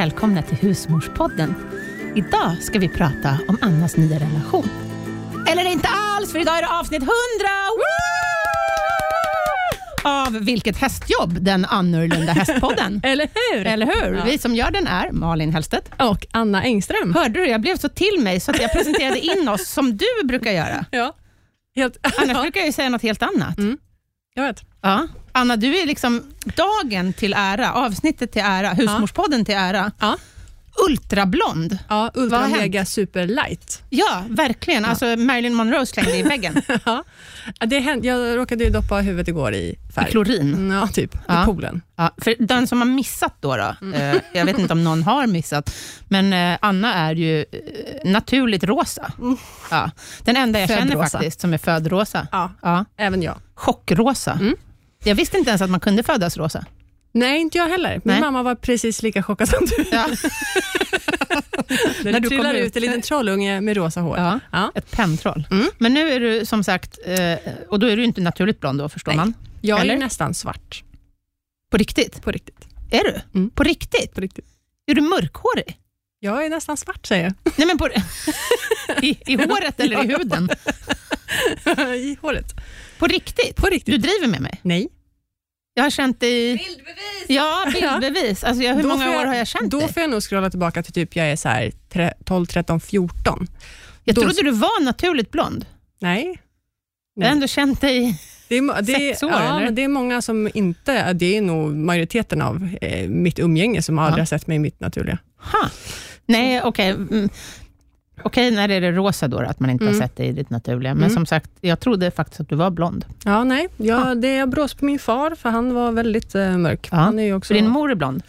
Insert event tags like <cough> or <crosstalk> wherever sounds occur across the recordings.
välkomna till Husmorspodden. Idag ska vi prata om Annas nya relation. Eller inte alls, för idag är det avsnitt 100! Woo! Av Vilket hästjobb, den annorlunda hästpodden. <laughs> Eller hur? Eller hur? Ja. Vi som gör den är Malin Hellstedt. Och Anna Engström. Hörde du? Jag blev så till mig så att jag presenterade <laughs> in oss som du brukar göra. Ja. Helt, Annars <laughs> ja, brukar jag ju säga något helt annat. Mm. jag vet. Ja. Anna, du är liksom dagen till ära, avsnittet till ära, Husmorspodden till ära. Ja. Ultrablond. Ja, Ultra hänt? Mega Super Light. Ja, verkligen. Alltså Marilyn Monroe slängde i väggen. <laughs> Ja. Ja, Det hände, jag råkade ju doppa huvudet igår i I färg. klorin. Mm, Ja, typ. Ja. I poolen. Ja, för den som har missat då, då eh, jag vet inte om någon har missat, men eh, Anna är ju eh, naturligt rosa. Ja. Den enda jag känner Födrosa. faktiskt som är födrosa. Ja, Ja. även jag. Chockrosa. Mm. Jag visste inte ens att man kunde födas rosa. Nej, inte jag heller. Min Nej. mamma var precis lika chockad som du. Ja. <laughs> När du trillar ut en liten trollunge med rosa hår. Ja. Ja. Ett pentroll. Mm. Men nu är du som sagt, eh, och då är du inte naturligt blond då, förstår Nej. man. Jag Eller? är nästan svart. På riktigt? På riktigt. Är du? Mm. På riktigt? På riktigt. Är du mörkhårig? Jag är nästan svart, säger Nej, men på, <laughs> i, I håret eller i huden? <laughs> jag. <laughs> I håret. På riktigt? På riktigt. Du driver med mig? Nej. Jag har känt dig... Bildbevis! Ja, bildbevis. Alltså, jag, hur Då många får år har jag känt Då dig? får jag nog scrolla tillbaka till typ jag är så här tre- 12, 13, 14. Jag då- trodde du var naturligt blond. Nej. Jag har ändå känt dig... Det är, det, är, Sex år, ja, eller? det är många som inte, det är nog majoriteten av eh, mitt umgänge som aldrig Ja. har sett mig i mitt naturliga. Ha. Nej, okej. Mm. Okej, när är det rosa då, att man inte har Mm. sett dig i ditt naturliga. Men Mm. som sagt, jag trodde faktiskt att du var blond. Ja, nej. Jag, Ja. Det är brås på min far, för han var väldigt eh, mörk. Ja. Han är också, Så din mor är blond?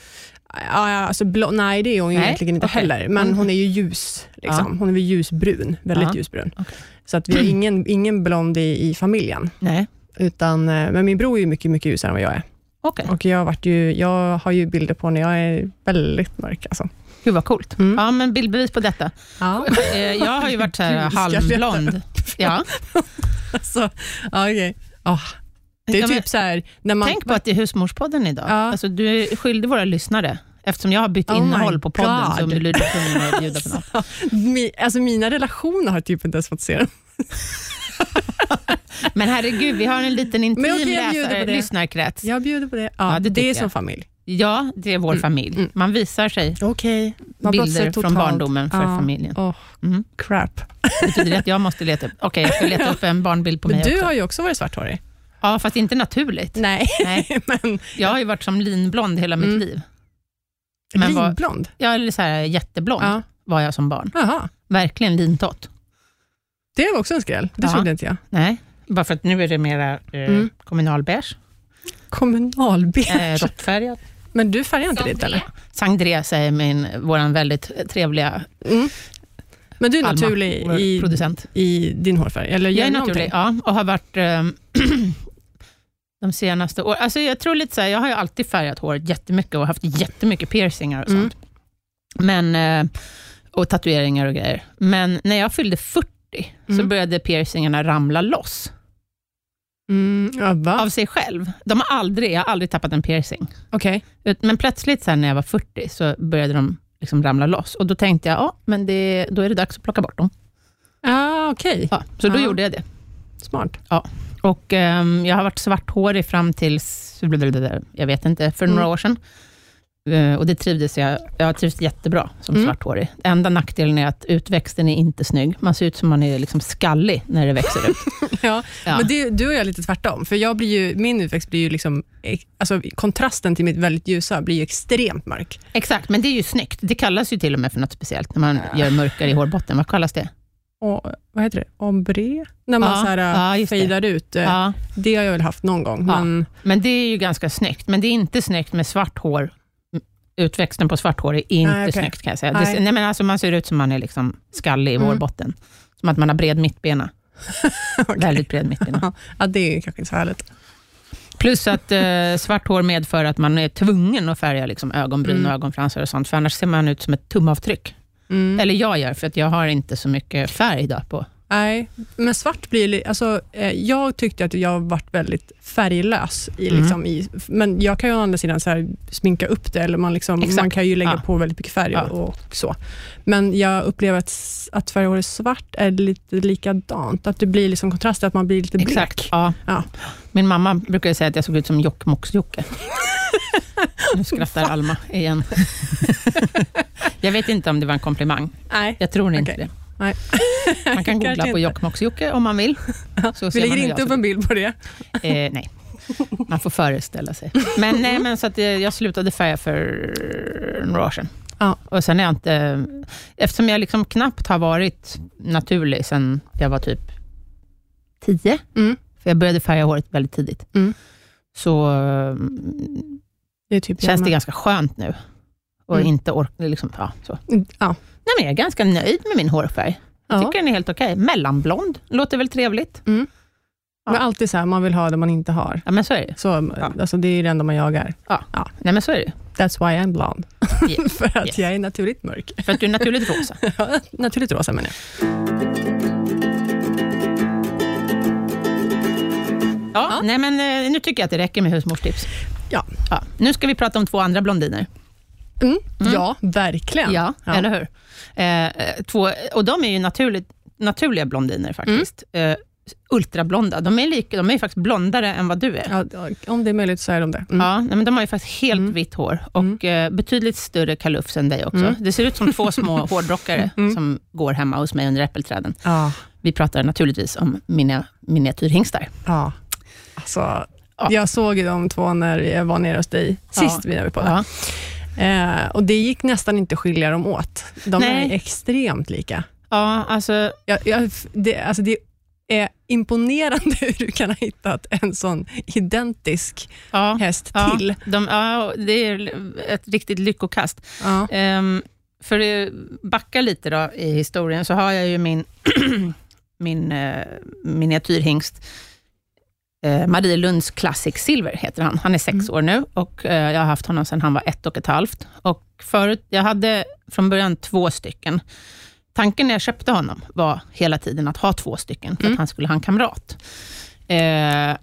ja, alltså, blå, nej, det är hon Nej, egentligen inte okej. heller, men Mm. hon är ju ljus. Liksom. Ja. Hon är väl ljusbrun, väldigt Ja. ljusbrun. Okej. Så att vi har ingen, ingen blond i, i familjen. Nej. Utan, eh, men min bror är ju mycket, mycket ljusare än vad jag är. Okej. Och jag, har varit ju, jag har ju bilder på när jag är väldigt mörk. Alltså. Gud vad coolt. Mm. Ja, men bildbevis på detta. Ja. Eh, Jag har ju varit så här halvblond. Ja. <laughs> alltså, ja, okay. Ah, det är typ så här, när man... Tänk på att det är Husmorspodden idag. Ja. Alltså, du är skyldig våra lyssnare. Eftersom jag har bytt Oh innehåll på podden God. så du tvungen att bjuda på något. <laughs> Mi, alltså mina relationer har typ inte ens fått se den. <laughs> Men herregud, vi har en liten intim Men bjuder läsare, på det. lyssnarkrets. Jag bjuder på det. Ja, Ja, det det, är jag. som familj. Ja, det är vår Mm. familj. Mm. Man visar sig Okej. bilder från barndomen för familjen. Oh, Mm. crap. Det betyder att jag måste leta upp, okej jag ska leta upp en barnbild på Men mig du också. har ju också varit svarthårig. Ja, fast inte naturligt. Nej, <laughs> Nej. men Jag har ju varit som linblond hela mitt Mm. liv. Men linblond. Jag är så här jätteblond Ja. var jag som barn. Jaha. Verkligen lintott. Det var också en skräll. Det Ja. trodde inte jag. Nej, bara för att nu är det mera eh, Mm. kommunalbeige, Kommunalbeige. eh, råttfärgat. Men du färgar inte ditt eller? Sangdré säger min, vår väldigt trevliga Mm. Men du är Alma, naturlig i, producent. i din hårfärg? Eller Jag är naturlig, någonting? ja, och har varit eh, <clears throat> de senaste åren. Alltså jag tror lite så här, jag har ju alltid färgat håret jättemycket och haft jättemycket piercingar och Mm. sånt. Men, eh, och tatueringar och grejer. Men när jag fyllde 40 så Mm. började piercingarna ramla loss Mm, ja, av sig själv. De har aldrig, jag har aldrig tappat en piercing. Ut- Men plötsligt sen när jag var 40 så började de liksom ramla loss. Och Då tänkte jag, ja, men det, då är det dags att plocka bort dem. Ah, okej. Ja, så då Ja. gjorde jag det. Smart. Och ehm, Jag har varit svarthårig fram tills, jag vet inte, för Mm. några år sedan. Eh, och det trivdes jag, jag har trivts jättebra som Mm. svarthårig. Enda nackdelen är att utväxten är inte snygg. Man ser ut som man är liksom skallig när det växer ut. <laughs> Ja. Ja. Men det, du och jag är lite tvärtom. För jag blir ju, min utväxt blir ju liksom, eh, alltså kontrasten till mitt väldigt ljusa blir ju extremt mörk. Exakt, men det är ju snyggt. Det kallas ju till och med för något speciellt, när man gör mörkare i hårbotten. Vad kallas det? Och, vad heter det? Ombre? När man Ja, så här, ja, just det. fejdar ut. eh, Ja, Det har jag väl haft någon gång. Ja. Men, men det är ju ganska snyggt. Men det är inte snyggt med svart hår. Utväxten på svart hår är inte Nej, okej. snyggt kan jag säga. Nej. Det, nej, men alltså man ser ut som man är liksom skallig i Mm. hårbotten. Som att man har bred mittbena. <laughs> Okej. Väldigt bred mittbena. <laughs> ja, det är kanske inte så härligt. Plus att eh, svart hår medför att man är tvungen att färga liksom, ögonbryn Mm. och ögonfransar och sånt, för annars ser man ut som ett tumavtryck. Mm. Eller jag gör, för att jag har inte så mycket färg då på Nej, men svart blir... li- Alltså, eh, jag tyckte att jag varit väldigt färglös, i, Mm. liksom, i, men jag kan ju å andra sidan så här, sminka upp det, eller man, liksom, Exakt. man kan ju lägga Ja. på väldigt mycket färg Ja. och, så. Men jag upplever att, att färghåret svart är lite likadant, att det blir liksom kontraster, att man blir lite blek. Exakt. Ja. Ja. Min mamma brukade säga att jag såg ut som Jokkmokks-Jocke. <laughs> nu skrattar Alma igen. <laughs> jag vet inte om det var en komplimang. Nej. Jag tror inte det. Nej. <laughs> Man kan googla på. Jokkmokks-Jocke om man vill. Så Vi lägger inte upp en bild på det. Eh, nej, man får föreställa sig. Men, nej, men så att eh, jag slutade färga för några år sedan. Ja. Och sen är jag inte... Eftersom jag liksom knappt har varit naturlig sen jag var typ tio, Mm. för jag började färga håret väldigt tidigt, Mm. så Det typ känns det ganska skönt nu. Och Mm. inte orka... Liksom, ja, så. Mm, Ja. Nej, men jag är ganska nöjd med min hårfärg. Jag Ja. tycker den är helt okej. Mellanblond, låter väl trevligt? Mm. Ja. Men alltid så här, man vill ha det man inte har. Ja, men så är det. Så, Ja. alltså, det är det enda man jagar. Nej, men så är det. That's why I'm blond. Yes. <laughs> För att Yes. jag är naturligt mörk. För att du är naturligt rosa. <laughs> naturligt rosa menar jag. Ja, Ja. Nej, men eh, nu tycker jag att det räcker med husmorstips. Ja. Ja, nu ska vi prata om två andra blondiner. Mm. Mm. Ja, verkligen. Ja, Ja. eller hur? Eh, eh, två, och de är ju naturligt, naturliga blondiner faktiskt. Mm. Eh, ultrablonda. De är, lika, de är faktiskt blondare än vad du är. Ja. Ja, om det är möjligt så är de det. Mm. nej, men de har ju faktiskt helt Mm. vitt hår och eh, betydligt större kalufs än dig också. Mm. Det ser ut som två små <laughs> hårdrockare Mm. som går hemma hos mig under äppelträden. Ja. Vi pratar naturligtvis om mina miniatyrhingstar. ja. Alltså, Ja. Jag såg ju de två när jag var nere hos dig sist vi var på det. Eh, och det gick nästan inte att skilja dem åt. De Nej. är extremt lika. ja, alltså Jag, jag, det, alltså det är imponerande <laughs> hur du kan ha hittat en sån identisk ja. häst Ja, till. de, ja, det är ett riktigt lyckokast. Ja. Um, för att backa lite då i historien, så har jag ju min, <clears throat> min uh, miniatyrhingst, uh, Marielunds Classic Silver heter han. Han är sex Mm. år nu och uh, jag har haft honom sedan han var ett och ett halvt. Och förut, jag hade från början två stycken. Tanken när jag köpte honom var hela tiden att ha två stycken, för Mm. att han skulle ha en kamrat. Eh,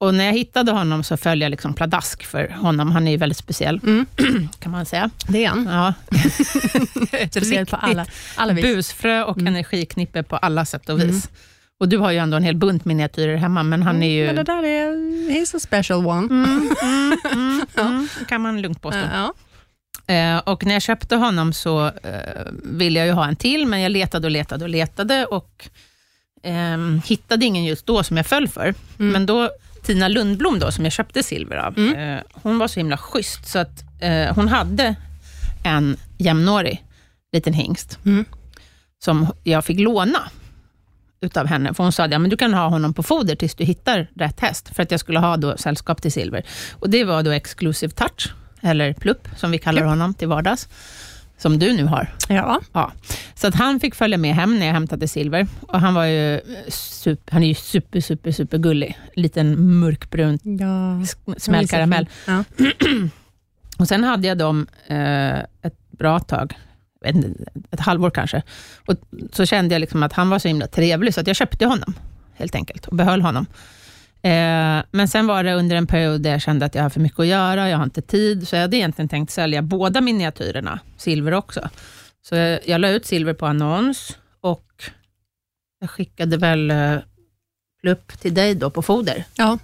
och när jag hittade honom så föll jag liksom pladask för honom. Han är ju väldigt speciell, Mm. <clears throat> kan man säga. Det är han. Ja. <laughs> Speciellt på alla, alla vis. Busfrö och Mm. energiknippe på alla sätt och vis. Och du har ju ändå en hel bunt miniatyrer hemma, men han är ju... Men det där är, he's a special one. Mm, mm, <laughs> mm, mm, kan man lugnt påstå. Ja. Eh, och när jag köpte honom så eh, ville jag ju ha en till, men jag letade och letade och letade och ehm, hittade ingen just då som jag föll för. Mm. Men då, Tina Lundblom då, som jag köpte silver av, Mm. eh, hon var så himla schysst, så att eh, hon hade en jämnårig liten hingst, Mm. som jag fick låna utav henne. För hon sa att ja, men du kan ha honom på foder tills du hittar rätt häst, för att jag skulle ha då sällskap till silver. Och Det var då Exclusive Touch, eller Plupp, som vi kallar honom till vardags, som du nu har. Ja. Ja. Så att han fick följa med hem när jag hämtade silver. Och han, var ju super, han är ju super, super, super gullig. Liten mörkbrun ja. smällkaramell. Ja. <clears throat> Och sen hade jag dem eh, ett bra tag, jag inte, ett halvår kanske. Och så kände jag liksom att han var så himla trevlig, så att jag köpte honom, helt enkelt, och behöll honom. Eh, men sen var det under en period där jag kände att jag har för mycket att göra, jag har inte tid, så jag hade egentligen tänkt sälja båda miniatyrerna, silver också. Så jag, jag la ut silver på annons och jag skickade väl eh, upp till dig då på foder. ja.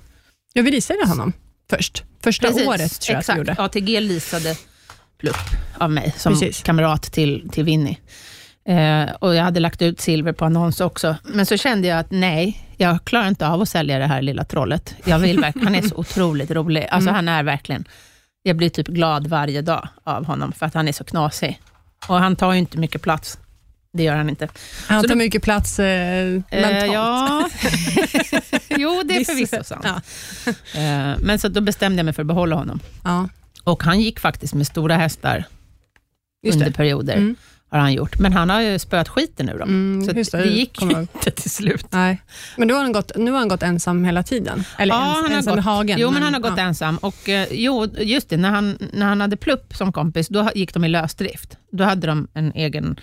Ja, vi leasade honom först. Första Precis, året tror jag att vi exakt. gjorde. ATG leasade plupp av mig som Precis. kamrat till, till Winnie. Eh, och jag hade lagt ut silver på annons också. Men så kände jag att nej, jag klarar inte av att sälja det här lilla trollet. Jag vill verkligen, han är så <laughs> otroligt rolig. Alltså Mm. han är verkligen, jag blir typ glad varje dag av honom, för att han är så knasig. Och han tar ju inte mycket plats. Det gör han inte. Han Så tar då- mycket plats eh, mentalt. Eh, ja. <laughs> jo, det är förvisso sant. Ja. Eh, men så då bestämde jag mig för att behålla honom. Ja, Och han gick faktiskt med stora hästar just under det. perioder. Mm. har han gjort. Men han har ju spöat skiten ur dem. Mm, så det, det, gick ju inte till slut. Nej. Men nu har, han gått, nu har han gått ensam hela tiden? Eller Ja, ens, han har ensam gått. i hagen? Jo, men han har gått ja. ensam. Och, eh, jo, just det, när han, när han hade Plupp som kompis, då gick de i lösdrift. Då hade de en egen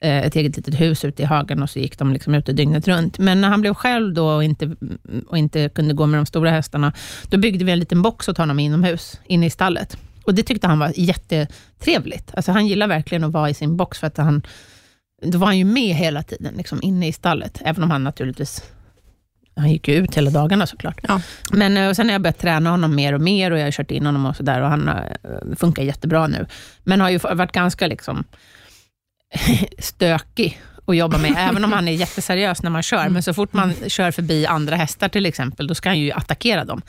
ett eget litet hus ute i hagen och så gick de liksom ute dygnet runt. Men när han blev själv då och inte, och inte kunde gå med de stora hästarna, då byggde vi en liten box åt honom inomhus, inne i stallet. Och Det tyckte han var jättetrevligt. Alltså han gillar verkligen att vara i sin box, för att han, då var han ju med hela tiden, liksom inne i stallet. Även om han naturligtvis han gick ju ut hela dagarna såklart. Ja. Men och sen har jag börjat träna honom mer och mer och jag har kört in honom och sådär och han uh, funkar jättebra nu. Men har ju varit ganska liksom <laughs> stökig att jobba med, <laughs> även om han är jätteseriös när man kör. Men så fort man kör förbi andra hästar till exempel, då ska han ju attackera dem.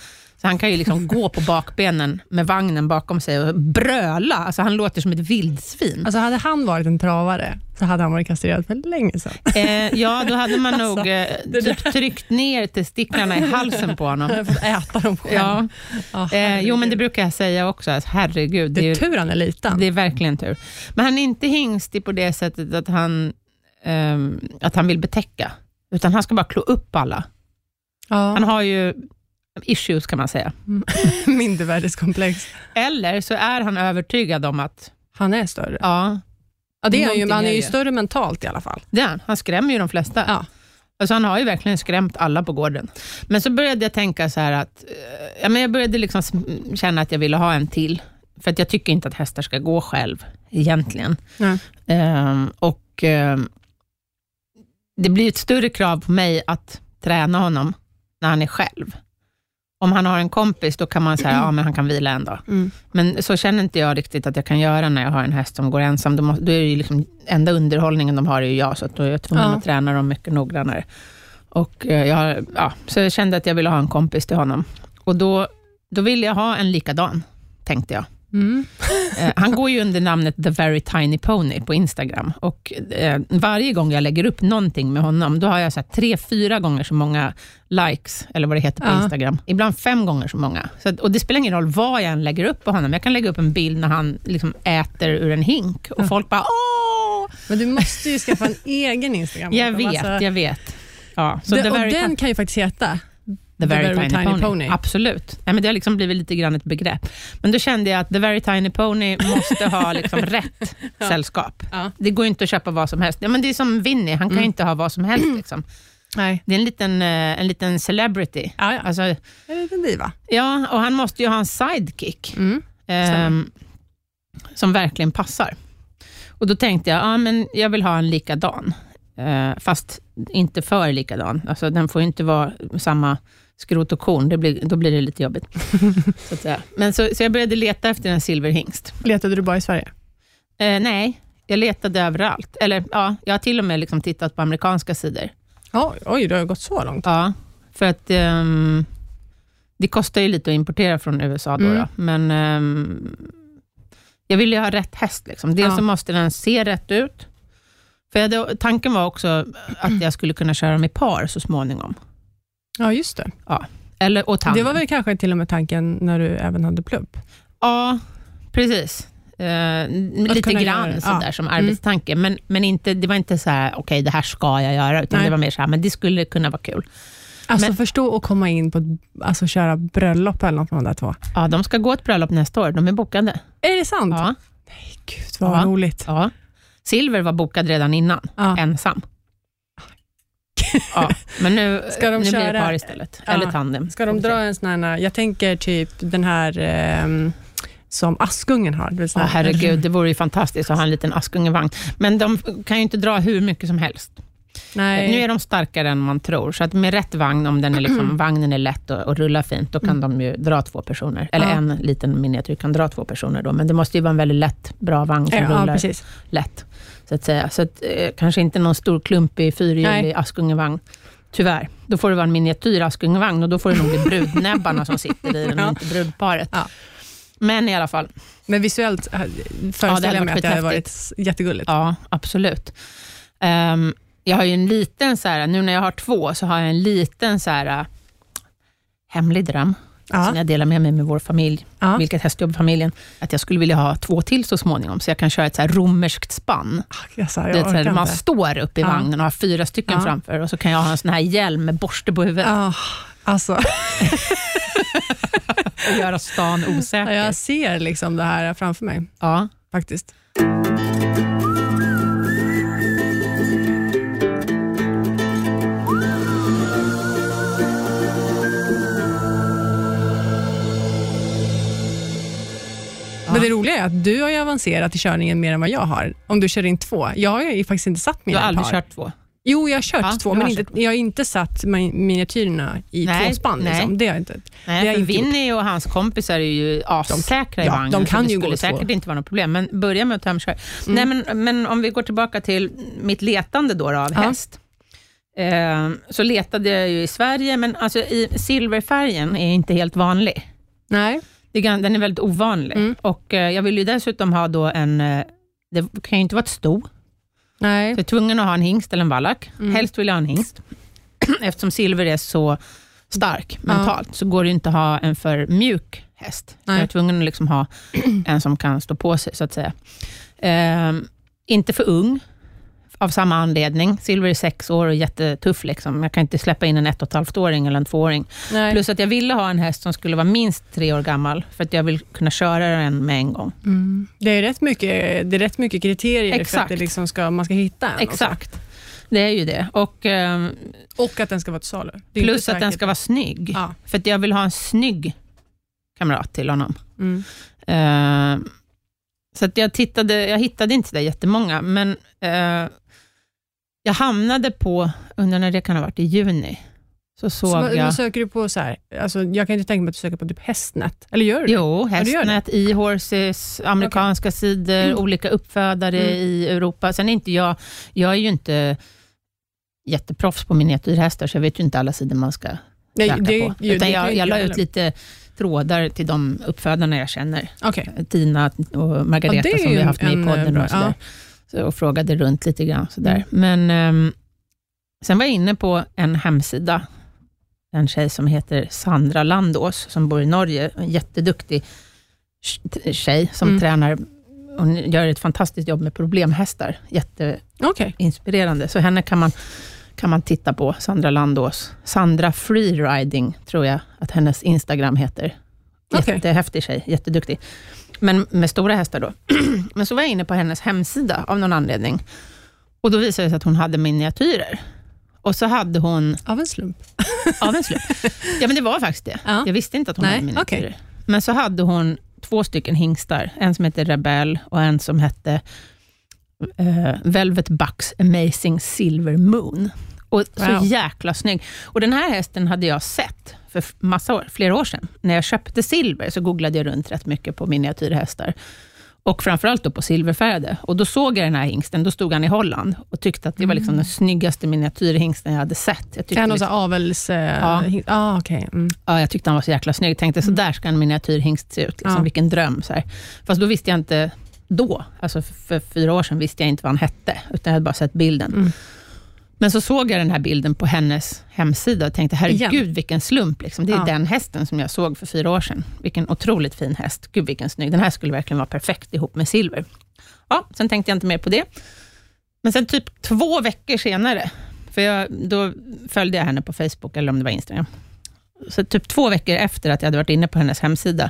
Så han kan ju liksom gå på bakbenen med vagnen bakom sig och bröla. Alltså han låter som ett vildsvin. Alltså hade han varit en travare, så hade han varit kastrerad för länge sedan. Eh, ja, då hade man <laughs> Alltså, nog eh, typ tryckt ner testiklarna i halsen på honom. <laughs> Fått äta dem själv. Ja. Ja, Eh, jo, men det brukar jag säga också. Alltså, herregud. det är ju- tur han är liten. det är verkligen tur. Men han är inte hingstig på det sättet att han, ehm, att han vill betäcka, utan han ska bara klå upp alla. ja. Han har ju issues kan man säga. <laughs> Mindervärdeskomplex. Eller så är han övertygad om att, Han är större. ja, Ja, det är han ju, men han är ju större mentalt i alla fall. det är han. Han skrämmer ju de flesta. Ja. Alltså han har ju verkligen skrämt alla på gården. Men så började jag tänka så här att, eh, ja, men jag började liksom känna att jag ville ha en till. För att jag tycker inte att hästar ska gå själv, egentligen. Nej. Ehm, och ehm, Det blir ett större krav på mig att träna honom när han är själv. Om han har en kompis, då kan man säga ja, han kan vila en dag. Mm. Men så känner inte jag riktigt att jag kan göra när jag har en häst som går ensam. Då, må, då är det ju liksom, enda underhållningen de har är ju jag, så då är jag tvungen Ja. att träna dem mycket noggrannare. Och, eh, jag, ja, så jag kände att jag ville ha en kompis till honom. Och då, då ville jag ha en likadan, tänkte jag. Mm. Eh, han går ju under namnet The Very Tiny Pony på Instagram. Och eh, Varje gång jag lägger upp någonting med honom, då har jag så tre, fyra gånger så många likes, eller vad det heter på Ja. Instagram. Ibland fem gånger så många. Så, och Det spelar ingen roll vad jag än lägger upp på honom. Jag kan lägga upp en bild när han liksom äter ur en hink och Ja. folk bara åh! Men du måste ju skaffa en <laughs> egen Instagram. Jag vet, Alltså, jag vet. Ja, så det, och den kan ju faktiskt heta The Very, Very Tiny, Tiny Pony. Pony. Absolut. Nej, men det har liksom blivit lite grann ett begrepp. Men då kände jag att The Very Tiny Pony måste ha liksom <laughs> rätt Ja. sällskap. Ja. Det går inte att köpa vad som helst. Ja, men det är som Winnie, han kan Mm. inte ha vad som helst. Liksom. Nej. Det är en liten, eh, en liten celebrity. Ja, ja. Alltså, En liten diva. ja, och han måste ju ha en sidekick Mm. ehm, som verkligen passar. Och Då tänkte jag, ja, men jag vill ha en likadan, eh, fast inte för likadan. Alltså, den får inte vara samma skrot och korn, det blir, då blir det lite jobbigt. <laughs> så att säga. Men så, så jag började leta efter en silverhingst. Letade du bara i Sverige? Eh, nej, jag letade överallt. Eller ja, jag har till och med liksom tittat på amerikanska sidor. Ja, oj, det har gått så långt. Ja, för att ehm, det kostar ju lite att importera från USA då, Mm. då. men ehm, jag ville ju ha rätt häst. Liksom. Dels Ja. så måste den se rätt ut. För hade, tanken var också att jag skulle kunna köra dem i par så småningom. Ja, just det. Eller, och. Det var väl kanske till och med tanken när du även hade plupp? Ja, precis. Eh, lite grann göra- sådär ja. som Mm. arbetstanke, men, men inte, det var inte så här, okej det här ska jag göra, utan Nej. det var mer så här, men det skulle kunna vara kul. Alltså Men- förstå att komma in på alltså köra bröllop eller något med de där två. Ja, de ska gå ett bröllop nästa år, de är bokade. Är det sant? Ja, Gud vad Ja. roligt. ja. Silver var bokad redan innan, Ja. ensam. Ja, <laughs> men nu, Ska de nu blir det köra- par istället, Ja. eller tandem. Ska de dra en sån här, jag tänker typ den här ehm, som Askungen har. Det Ja, herregud, det vore ju fantastiskt att ha en liten Askungevagn. Men de kan ju inte dra hur mycket som helst. Nej. Nu är de starkare än man tror, så att med rätt vagn, om den är liksom, <clears throat> vagnen är lätt och, och rullar fint, då kan de ju dra två personer. Eller Mm. Ja. en liten miniatyr kan dra två personer då, men det måste ju vara en väldigt lätt, bra vagn som ja, ja, rullar precis. lätt. Så att säga. Så att, eh, kanske inte någon stor klumpig fyrhjulig. Askungevagn. Tyvärr. Då får det vara en miniatyr Askungevagn och då får det nog bli <laughs> brudnäbbarna som sitter i den, Ja. och inte brudparet. Ja. Men i alla fall, Men visuellt äh, föreställer jag mig att det hade varit jättegulligt. ja absolut. Ehm, jag har ju en liten, så här, nu när jag har två, så har jag en liten så här, hemlig dröm, Ja. som jag delar med mig med vår familj, Ja. vilket hästjobb-familjen, att jag skulle vilja ha två till så småningom, så jag kan köra ett så här romerskt spann. Alltså, jag Det är så här, man står upp i Ja. vagnen och har fyra stycken Ja. framför och så kan jag ha en sån här hjälm med borste på huvudet Ja, alltså, <laughs> och göra stan osäker. jag ser liksom det här framför mig, Ja. faktiskt. Roliga är att du har ju avancerat i körningen mer än vad jag har. Om du kör in två. Jag har ju faktiskt inte satt Du mina har aldrig par. kört två? Jo, jag har kört Ja, två, du men har inte, kört jag har inte satt mi- miniatyrerna i Nej, tvåspann. nej. Liksom. Det har jag inte. Nej, Det har för jag inte Vinny och hans kompisar är ju assäkra i ja, vagnen, de kan så det ju skulle gå säkert två. inte vara något problem. Men börja med att tömköra. Mm. Nej, men, men om vi går tillbaka till mitt letande då, då av Ja. häst. Eh, så letade jag ju i Sverige, men alltså i silverfärgen är inte helt vanlig. Nej. Den är väldigt ovanlig. Mm. Och eh, Jag vill ju dessutom ha då en, eh, det kan ju inte vara ett sto, Nej. så jag är tvungen att ha en hingst eller en vallack. Mm. Helst vill jag ha en hingst. <clears throat> Eftersom silver är så stark mentalt, så går det inte att ha en för mjuk häst. Nej. Jag är tvungen att liksom ha en som kan stå på sig, så att säga. Ehm, inte för ung, av samma anledning. Silver är sex år och jättetuff. Liksom. Jag kan inte släppa in en ett och ett halvt åring eller en tvååring. Nej. Plus att jag ville ha en häst som skulle vara minst tre år gammal, för att jag vill kunna köra den med en gång. Mm. Det, är rätt mycket, det är rätt mycket kriterier för att Exakt. det liksom ska, man ska hitta en. Exakt. Det är ju det. Och, ehm, Och, att den ska vara till salu. Det plus att den ska vara snygg. Ja. För att jag vill ha en snygg kamrat till honom. Mm. Eh, så att jag, tittade, jag hittade inte där jättemånga, men eh, jag hamnade på, under när det kan ha varit, i juni, så såg Så vad, jag... vad söker du på? så här? Alltså, jag kan inte tänka mig att du söker på typ hästnät. Eller gör du? Jo, Ja, hästnät, e-horses, amerikanska sidor, Mm. olika uppfödare Mm. i Europa. Sen är inte jag, jag är ju inte jätteproffs på miniatyrhästar, så jag vet ju inte alla sidor man ska Nej, söka det- på. ju- det jag, jag la ut lite trådar till de uppfödarna jag känner. Okej. Tina och Margareta Ja, som vi har haft med i en, eh, podden och, sådär. Så, och frågade runt lite grann. Sådär. Men ehm, sen var jag inne på en hemsida, en tjej som heter Sandra Landås, som bor i Norge. En jätteduktig tjej som Mm. tränar. Hon gör ett fantastiskt jobb med problemhästar. Jätteinspirerande. Så henne kan man, kan man titta på, Sandra Landås. Sandra Freeriding, tror jag att hennes Instagram heter. Jättehäftig tjej, jätteduktig. Men med stora hästar då. <clears throat> Men så var jag inne på hennes hemsida av någon anledning. Och Då visade det sig att hon hade miniatyrer. Och så hade hon, Av en slump. <laughs> av en slump, ja men det var faktiskt det. Ja. Jag visste inte att hon Nej, hade miniatyrer. Men så hade hon två stycken hingstar. En som hette Rebell och en som hette eh, Velvet Bucks Amazing Silver Moon. Och Så Wow. jäkla snygg. Och Den här hästen hade jag sett för massa år, flera år sedan. När jag köpte silver så googlade jag runt rätt mycket på miniatyrhästar. Och framförallt då på silverfärgade. Och Då såg jag den här hingsten, då stod han i Holland och tyckte att det var liksom den snyggaste miniatyrhingsten jag hade sett. Jag tyckte, Är liksom, avels... Eh, Ja. hin- ah, okej. Mm. ja, jag tyckte han var så jäkla snygg. Tänkte, så där ska en miniatyrhingst se ut. Liksom. Ja. Vilken dröm. Så här. Fast då visste jag inte, då, alltså för, för fyra år sedan, visste jag inte vad han hette, utan jag hade bara sett bilden. Mm. Men så såg jag den här bilden på hennes hemsida och tänkte, herregud Igen. vilken slump. Liksom. Det är Ja. den hästen som jag såg för fyra år sedan. Vilken otroligt fin häst. Gud vilken snygg. Den här skulle verkligen vara perfekt ihop med silver. Ja, sen tänkte jag inte mer på det. Men sen typ två veckor senare, för jag, då följde jag henne på Facebook, eller om det var Instagram. Så typ två veckor efter att jag hade varit inne på hennes hemsida,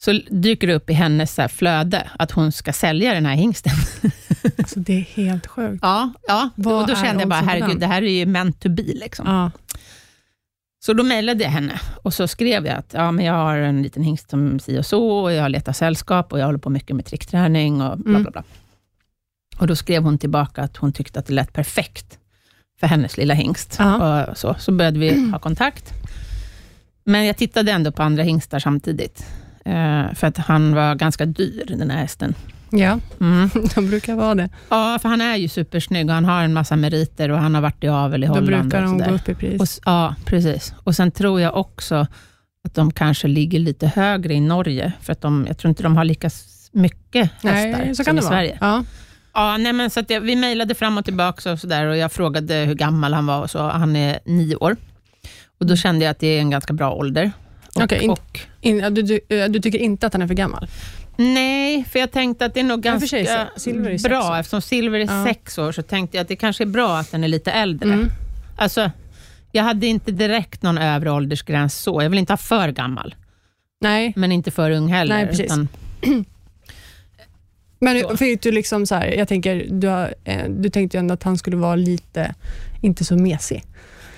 så dyker det upp i hennes så flöde att hon ska sälja den här hingsten. <laughs> Alltså, det är helt sjukt. Ja, ja. Vad och då kände jag bara, herregud, det här är ju meant to be. Liksom. Ja. Så då mejlade jag henne och så skrev jag att ja, men jag har en liten hingst som si och så, och jag letar sällskap och jag håller på mycket med trickträning och bla Mm. bla bla. Och då skrev hon tillbaka att hon tyckte att det lät perfekt för hennes lilla hingst. Ja. Och så, så började vi ha kontakt. Men jag tittade ändå på andra hingstar samtidigt, för att han var ganska dyr, den här hästen. ja, Mm. <laughs> de brukar vara det. Ja, för han är ju supersnygg och han har en massa meriter och han har varit i avel i Då Holland. brukar och de gå upp i pris. Och, ja, precis. Och Sen tror jag också att de kanske ligger lite högre i Norge, för att de, jag tror inte de har lika mycket hästar Nej, så som kan i det vara. Sverige. Ja. Ja, nej, men så jag, vi mejlade fram och tillbaka och, så där, och jag frågade hur gammal han var och så. Han är nio år. Och Då kände jag att det är en ganska bra ålder. Och, Okej, in- och, In, ja, du, du, eh, du tycker inte att han är för gammal? nej, för jag tänkte att det är nog ganska sig, så- silver är bra. år. Eftersom silver är Ja. sex år, så tänkte jag att det kanske är bra att den är lite äldre. Mm. Alltså, jag hade inte direkt någon övre åldersgräns så. Jag vill inte ha för gammal, Nej, men inte för ung heller. Nej, precis. utan- men fick du liksom så här, jag tänker, du, har, eh, du tänkte ju ändå att han skulle vara lite, inte så mesig.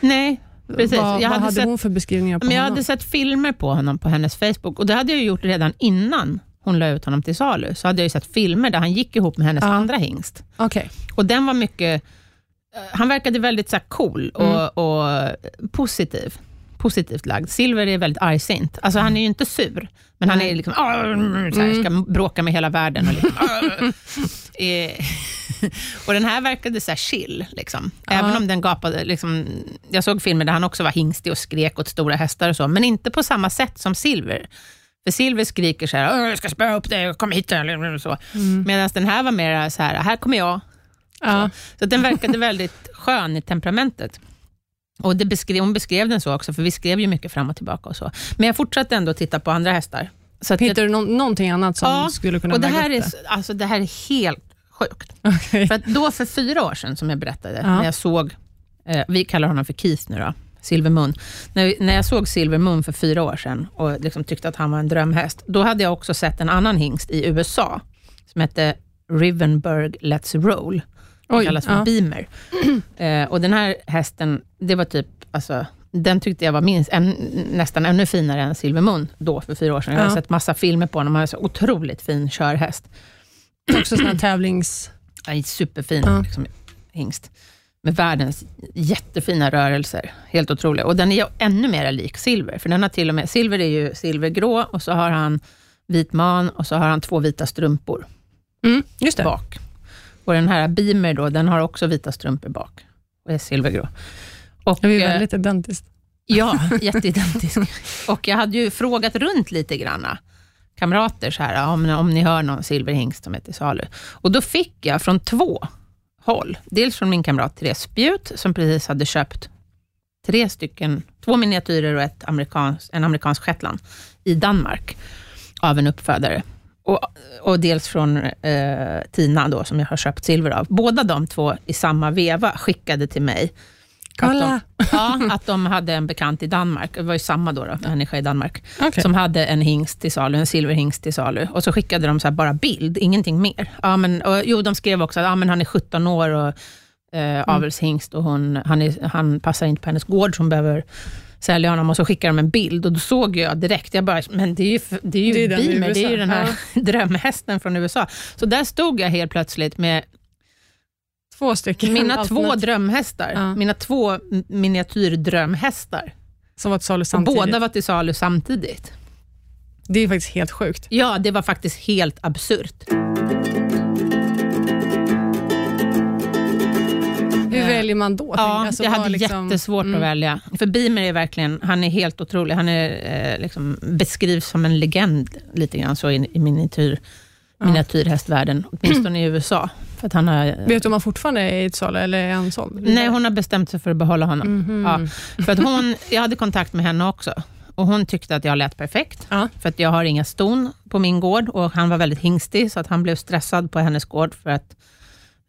nej, precis. Vad, jag, vad hade hade sett, hon för beskrivningar på men jag honom? hade sett filmer på honom på hennes Facebook och det hade jag gjort redan innan hon la ut honom till salu, så hade jag sett filmer där han gick ihop med hennes Ja. andra hingst. Okej. Och den var mycket... eh, Han verkade väldigt så cool och, och positiv. Positivt lagd. Silver är väldigt argsint. Alltså, han är ju inte sur, men han är liksom, "Ah, mm", så här, ska bråka med hela världen. Och, liksom, "Ah." <laughs> <laughs> Och den här verkade så här chill. Liksom. Även om den gapade. Liksom, jag såg filmer där han också var hingstig och skrek åt stora hästar och så, men inte på samma sätt som Silver. För Silver skriker så här, "Åh, jag ska spöa upp dig, kom hit. Så. Medan den här var mer så här, här kommer jag. Ja. Så att den verkade väldigt skön i temperamentet. Och det beskrev, hon beskrev den så också, för vi skrev ju mycket fram och tillbaka. och så. Men jag fortsatte ändå titta på andra hästar. Så Hittar du nå- någonting annat som Ja, skulle kunna och det här, är, det? alltså, det här är helt sjukt. Okej. För att då för fyra år sedan, som jag berättade, Ja. när jag såg, eh, vi kallar honom för Keith nu då, Silver Moon. När, när jag såg Silver Moon för fyra år sedan och liksom tyckte att han var en drömhäst, då hade jag också sett en annan hingst i USA, som hette Rivenburg Let's Roll. Den Oj, kallas för ja. Beamer. <clears throat> Eh, och den här hästen, det var typ, alltså, den tyckte jag var minst, en, nästan ännu finare än Silver Moon då, för fyra år sedan. Jag har Ja. sett massa filmer på honom, han är så otroligt fin körhäst. Också sån här tävlings... Ja, En superfin Ja. liksom, hingst. Med världens jättefina rörelser. Helt otrolig. Och den är ännu mer lik Silver. För den har till och med, Silver är ju silvergrå och så har han vit man och så har han två vita strumpor Mm, just det. bak. Och den här Beamer då, den har också vita strumpor bak och är silvergrå. Och, Det är ju eh, väldigt identiskt. Ja, jätteidentisk. och jag hade ju frågat runt lite granna kamrater, så här, om, om ni hör någon silverhingst som är till salu. Och då fick jag från två håll. Dels från min kamrat Therese Spjut, som precis hade köpt tre stycken, två miniatyrer och ett amerikans, en amerikansk shetland i Danmark, av en uppfödare. Och, och dels från eh, Tina, då, som jag har köpt silver av. Båda de två i samma veva skickade till mig att de, Kolla! <laughs> ja, att de hade en bekant i Danmark, det var ju samma då, då människa i Danmark, Okej. som hade en hingst till salu, en silverhingst till salu. Och så skickade de så här bara bild, ingenting mer. Ja, men, och, jo, de skrev också att ja, men han är 17 år och eh, avelshingst och hon, han, är, han passar inte på hennes gård, så hon behöver sälja honom. Och så skickade de en bild och då såg jag direkt, jag bara, men det är ju, det är ju Det är Beamer, det är ju den här <laughs> drömhästen från USA. Så där stod jag helt plötsligt med Två stycken mina två drömhästar, Ja. mina två miniatyrdrömhästar. som var till salu Och samtidigt. båda var till salu samtidigt. Det är faktiskt helt sjukt. Ja, det var faktiskt helt absurt. Hur väljer man då? Ja, Alltså, jag hade liksom- jättesvårt Mm. att välja. För Beamer är verkligen, han är helt otrolig. Han är, eh, liksom, beskrivs som en legend lite grann så i, i miniatyr, Ja. miniatyrhästvärlden, åtminstone i <clears throat> USA. För att han har, Vet du om han fortfarande är i ett salu eller är han såld? nej, hon har bestämt sig för att behålla honom. Mhm. Ja, för att hon, jag hade kontakt med henne också. Och Hon tyckte att jag lät perfekt, Ja. för att jag har inga ston på min gård och han var väldigt hingstig, så att han blev stressad på hennes gård för att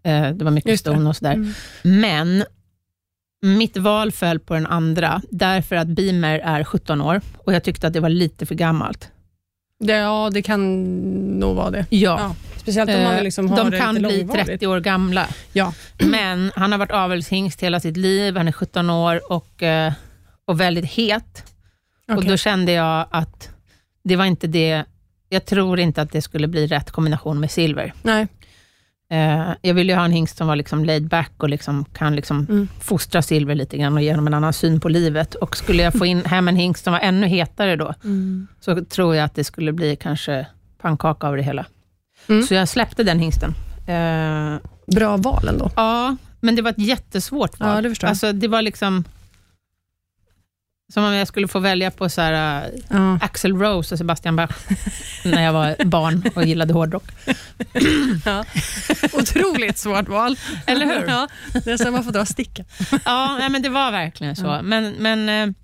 eh, det var mycket Just ston och sådär. Mm. Men mitt val föll på den andra, därför att Beamer är 17 år och jag tyckte att det var lite för gammalt. Ja, det kan nog vara det. Ja, Ja. Speciellt om man vill liksom ha Eh, de det kan bli långvarigt. 30 år gamla. Ja. Men han har varit avelshingst hela sitt liv, han är 17 år och, eh, och väldigt het. Och Okej. då kände jag att det var inte det, jag tror inte att det skulle bli rätt kombination med silver. Nej. Eh, jag ville ju ha en hingst som var liksom laid back och liksom kan liksom Mm. fostra silver lite grann och ge honom en annan syn på livet. Och skulle jag få in hem en hingst som var ännu hetare då, så tror jag att det skulle bli kanske pannkaka av det hela. Mm. Så jag släppte den hingsten. Eh, Bra val ändå. ja, men det var ett jättesvårt val. Ja, det förstår jag. Alltså, det var liksom som om jag skulle få välja på så här, Ja. Axel Rose och Sebastian Bach <laughs> när jag var barn och gillade hårdrock. <laughs> Ja. Otroligt svårt val. Eller hur? Ja, det är som man får dra sticka. Ja, men det var verkligen så. Ja. Men, men eh,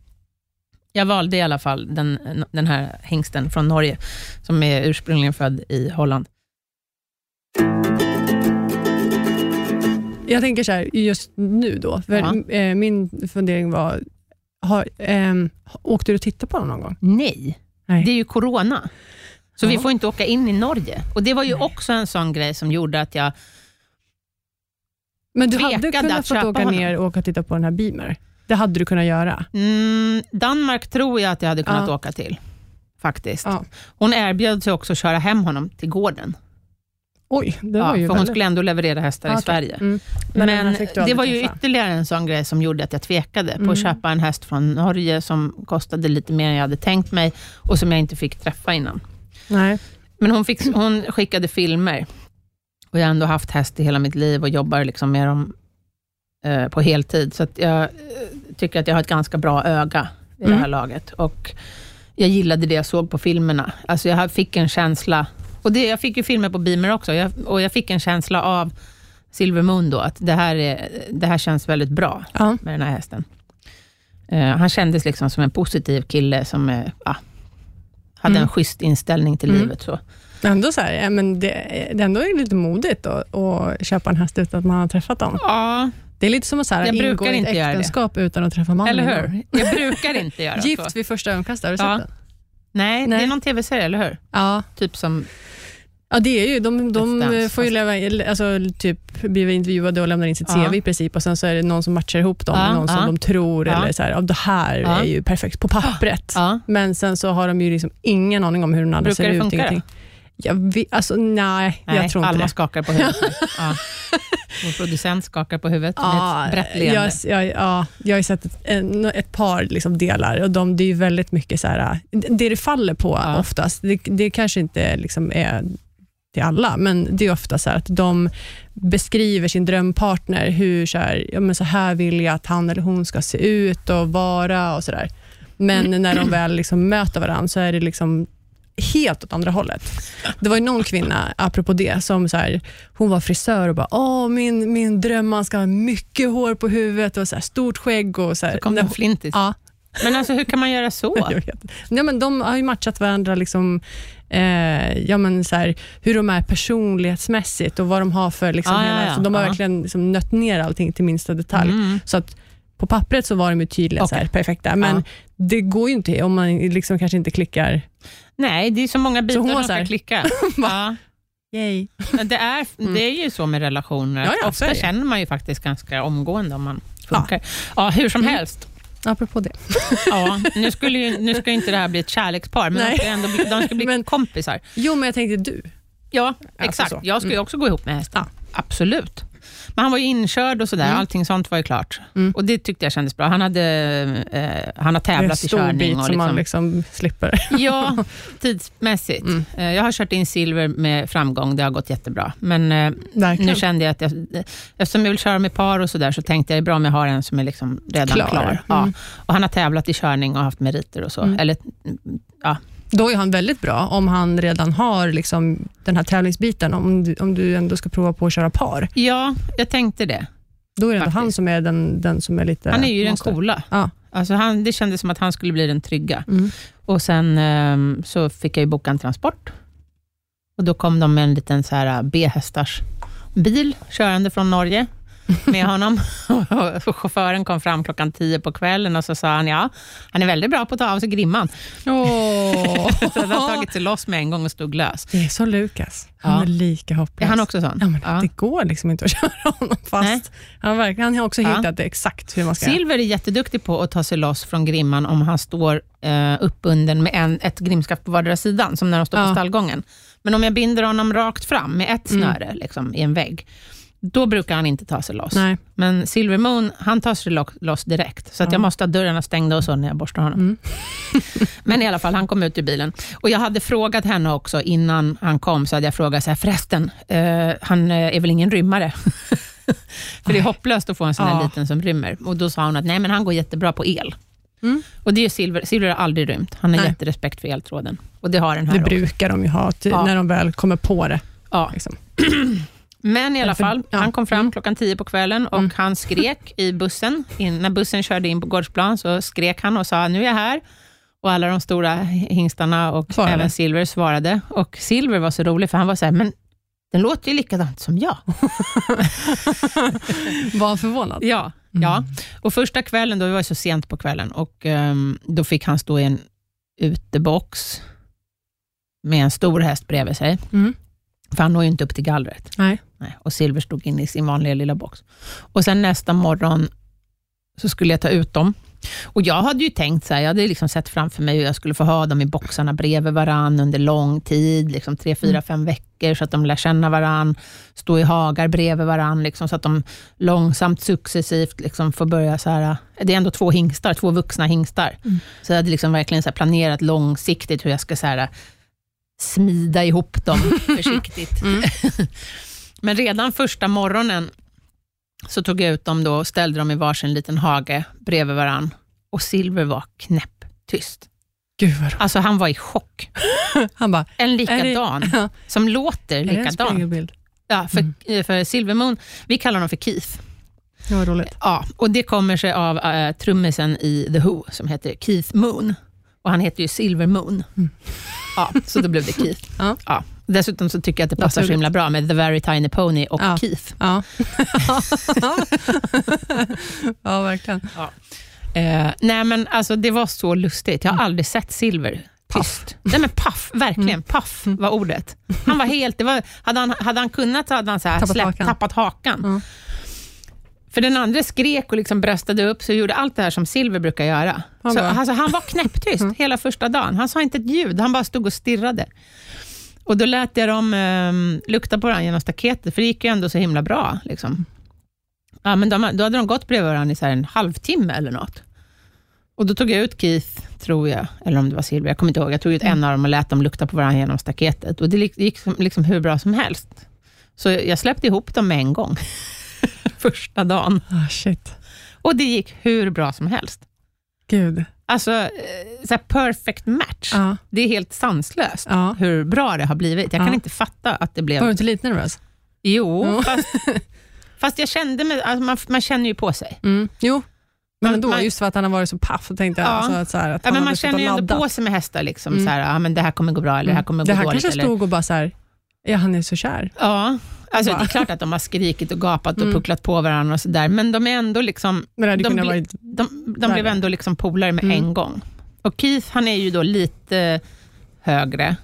jag valde i alla fall den, den här hingsten från Norge, som är ursprungligen född i Holland. Jag tänker så här, just nu då. För, eh, min fundering var, har, ehm, åkte du och tittade på den någon gång? Nej, Nej. det är ju corona. Så vi Ja. får inte åka in i Norge. Och Det var ju Nej. också en sån grej som gjorde att jag... Men du hade kunnat få åka honom. ner och åka och titta på den här Beamer. Det hade du kunnat göra. Mm, Danmark tror jag att jag hade kunnat Ja. åka till. faktiskt. Ja. Hon erbjöd sig också att köra hem honom till gården. Oj, det Ja, var ju för hon väldigt... skulle ändå leverera hästar Ah, i. Sverige. Mm. Men Men det var ju träffa. ytterligare en sån grej som gjorde att jag tvekade på Mm. att köpa en häst från Norge som kostade lite mer än jag hade tänkt mig och som jag inte fick träffa innan. Nej. Men hon, fick, hon skickade filmer och jag har ändå haft häst i hela mitt liv och jobbar liksom med dem eh, på heltid. Så att jag eh, tycker att jag har ett ganska bra öga i det här Mm. laget. Och jag gillade det jag såg på filmerna. Alltså jag fick en känsla, och det, jag fick ju filmer på Beamer också, jag, och jag fick en känsla av Silver Moon då, att det här, är, det här känns väldigt bra Ja. med den här hästen. Eh, han kändes liksom som en positiv kille som ja, hade Mm. en schysst inställning till Mm. livet. Så. Ändå så här, ja, men det, det ändå är lite modigt att, att köpa en häst utan att man har träffat dem. Ja, Det är lite som att så här, Jag ingå i ett äktenskap utan att träffa mannen. eller hur? Jag brukar inte göra <laughs> så. Gift vid första ögonkastet, har du sett Ja. den? Nej, det Nej. är någon tv-serie, eller hur? Ja. Typ som... Ja, det är ju. De, de Dance, får ju leva, alltså, typ, bli intervjuade och lämnar in sitt Ja. CV i princip och sen så är det någon som matchar ihop dem Ja, med någon som ja. de tror, eller så här, det här är ju perfekt på pappret. Men sen så har de ju liksom ingen aning om hur den andra Brukar ser det ut. funka ingenting. Jag vet, alltså, nej, Nej, jag tror inte Alma det. skakar på huvudet. <laughs> <laughs> ja. Vår producent skakar på huvudet med ett brett leende. jag, jag, ja, jag har sett ett, ett par liksom delar och de, det är väldigt mycket så här, det det faller på Ja. oftast, det, det kanske inte liksom är till alla, men det är ofta så att de beskriver sin drömpartner, hur så här, ja, men så här vill jag att han eller hon ska se ut och vara och sådär. Men när de väl liksom möter varandra så är det liksom helt åt andra hållet. Det var ju någon kvinna, apropå det, som så här, hon var frisör och bara, åh min, min drömman ska ha mycket hår på huvudet och så här, stort skägg. Och så här. Så kom det en flintis. Ja, Men alltså, hur kan man göra så? <laughs> jag. Ja, men de har ju matchat varandra, liksom, eh, ja, men så här, hur de är personlighetsmässigt och vad de har för... Liksom, Ah, ja, hela, ja. så de har Ja. verkligen liksom, nött ner allting till minsta detalj. Mm. Så att på pappret så var de ju tydligen så här, perfekta, men Ja. det går ju inte om man liksom kanske inte klickar. Nej, det är så många bitar hon som ska klicka. <laughs> ja. Yay. Det, är, det är ju så med relationer. Ja, ja, Ofta känner man ju faktiskt ganska omgående om man funkar. Ja, hur som Mm. helst. Apropå det. <laughs> Ja, nu, skulle ju, nu ska ju inte det här bli ett kärlekspar, men de ska, ändå bli, de ska bli <laughs> Men- kompisar. Jo, men jag tänkte du. Ja, Alltså exakt. så. Jag ska ju också gå ihop med hästen. Ja. Absolut. Men han var ju inkörd och sådär, Mm. allting sånt var ju klart. Mm. Och Det tyckte jag kändes bra. Han, hade, eh, han har Det är en tävlat i stor körning. bit och som man liksom, liksom slipper. <laughs> Ja, <laughs> tidsmässigt. Mm. Eh, Jag har kört in silver med framgång, det har gått jättebra. Men eh, nu kände jag att jag, eftersom jag vill köra med par och sådär, så tänkte jag det är bra om jag har en som är liksom redan Klar. klar. Ja. Mm. Och han har tävlat i körning och haft meriter och så. Mm. Eller, ja. Då är han väldigt bra om han redan har liksom den här tävlingsbiten, om du, om du ändå ska prova på att köra par. ja, jag tänkte det. Då är det ändå han som är den, den som är lite... Han är ju den coola. Ja. Alltså han, det kändes som att han skulle bli den trygga. Mm. Och Sen ehm, så fick jag ju boka en transport. Och Då kom de med en liten så här B-hästars bil körande från Norge med honom. Och <laughs> chauffören kom fram klockan tio på kvällen och så sa han, ja, han är väldigt bra på att ta av sig grimman. Åh. <laughs> Så han har tagit sig loss med en gång och stod lös. Det är så Lukas. Han Ja. är lika hopplös. Är han också sån? Ja, men Ja. Det går liksom inte att <laughs> köra honom fast. Nej. Han, verkligen, han har också Ja. hittat det exakt hur man ska... Silver är jätteduktig på att ta sig loss från grimman om han står eh, uppbunden med en, ett grimskaft på vardera sidan, som när de står på Ja. stallgången. Men om jag binder honom rakt fram med ett Mm. snöre liksom, i en vägg, då brukar han inte ta sig loss. Nej. Men Silver Moon, han tar sig lo- loss direkt. Så att Ja. jag måste ha dörrarna stängda och så när jag borstar honom. Mm. <laughs> Men i alla fall, han kom ut ur bilen. Och Jag hade frågat henne också innan han kom, så hade jag frågat så här, förresten, eh, han eh, är väl ingen rymmare? <laughs> För det är hopplöst att få en sån här Ja. liten som rymmer. Och Då sa hon att nej, men han går jättebra på el. Mm. Och det är Silver, Silver har aldrig rymt. Han har Nej. jätterespekt för eltråden. Och det har den här Det också. brukar de ju ha Ja. när de väl kommer på det. Ja. Liksom. <clears throat> Men i alla fall, ja. han kom fram Mm. klockan tio på kvällen och Mm. han skrek i bussen. In, när bussen körde in på gårdsplan så skrek han och sa, nu är jag här. Och alla de stora hingstarna och Svarade. även Silver svarade. Och Silver var så rolig, för han var så här, men den låter ju likadant som jag. <laughs> Var han förvånad? Ja, Mm. ja. Och första kvällen, då det var så sent på kvällen, och ehm, då fick han stå i en utebox med en stor häst bredvid sig. Mm. För han når ju inte upp till gallret. Nej. Nej, och Silver stod inne i sin vanliga lilla box. Och sen nästa morgon så skulle jag ta ut dem. Och Jag hade ju tänkt så här, jag hade liksom sett framför mig hur jag skulle få ha dem i boxarna bredvid varann under lång tid, liksom tre, fyra, fem veckor, så att de lär känna varann, stå i hagar bredvid varann, liksom, så att de långsamt, successivt liksom får börja... Så här, det är ändå två hingstar, två vuxna hingstar. Så jag hade liksom verkligen så planerat långsiktigt hur jag ska så här, smida ihop dem <laughs> försiktigt. <laughs> Men redan första morgonen så tog jag ut dem då och ställde dem i varsin liten hage bredvid varann. Och Silver var knäpptyst. Gud vad roligt. Alltså han var i chock. <laughs> Han bara, En likadan, det, som låter likadan. Ja, för, eh, för Silvermoon, vi kallar honom för Keith. Det var roligt. Ja, och det kommer sig av uh, trummisen i The Who, som heter Keith Moon. Och han heter ju Silver Moon. Ja, så då blev det <laughs> Keith. Ja. Ja. Dessutom så tycker jag att det passar så himla bra med The Very Tiny Pony och Ja. Keith. Ja. <laughs> ja, verkligen. Eh, nej men alltså det var så lustigt. Jag har aldrig sett Silver tyst. Nej men paff, verkligen. Paff var ordet. Han var helt... Det var, hade, han, hade han kunnat så hade han så här Tappat släppt, hakan. tappat hakan. Ja. För den andra skrek och liksom bröstade upp, så gjorde allt det här som Silver brukar göra. Han så, alltså, han var knäpptyst hela första dagen. Han sa inte ett ljud, han bara stod och stirrade. Och Då lät jag dem ehm, lukta på varandra genom staketet, för det gick ju ändå så himla bra. Liksom. Ja, men de, då hade de gått bredvid varandra i så en halvtimme eller något. Och Då tog jag ut Keith, tror jag, eller om det var Silver, jag kommer inte ihåg. Jag tog ut en av dem och lät dem lukta på varandra genom staketet. Och Det gick liksom, hur bra som helst. Så jag släppte ihop dem med en gång, <laughs> första dagen. Ah, shit. Och det gick hur bra som helst. Gud. Alltså, eh, så perfect match. Ja. Det är helt sanslöst Ja. hur bra det har blivit. Jag kan inte fatta att det blev... Var du inte lite nervös? Jo, Ja. fast, <laughs> fast jag kände mig... Alltså man, man känner ju på sig. Mm. Jo, men ändå, man- just för att han har varit så paff, så tänkte jag Ja. alltså, att, så här, att Ja, men man känner ju ändå på sig med hästar. Liksom, Mm. så här, ja, men det här kommer gå bra, eller det här kommer det gå här dåligt. kanske eller, stod och bara så här, ja han är så kär. Ja, alltså, det är klart att de har skrikit och gapat och Mm. pucklat på varandra, och så där, men de är ändå liksom De blir- varit... De, de blev ändå liksom polare med Mm. en gång. Och Keith, han är ju då lite högre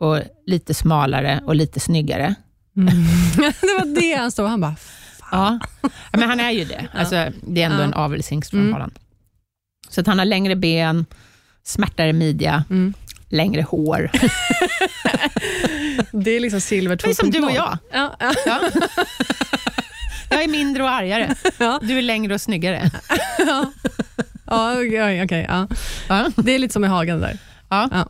och lite smalare och lite snyggare. Mm. <laughs> det var det han stod han bara, Ja, ja men han är ju det. <laughs> Alltså, det är ändå Ja. en avelshingst från Mm. Holland. Så att han har längre ben, smärtare midja, mm. Längre hår. <laughs> det är liksom silver 2.0. Det är som du och jag. Ja, ja, Ja. Jag är mindre och argare. ja. Du är längre och snyggare. ja. ja okej, okej, ja. Ja. Det är lite som i hagen där. Ja. Ja.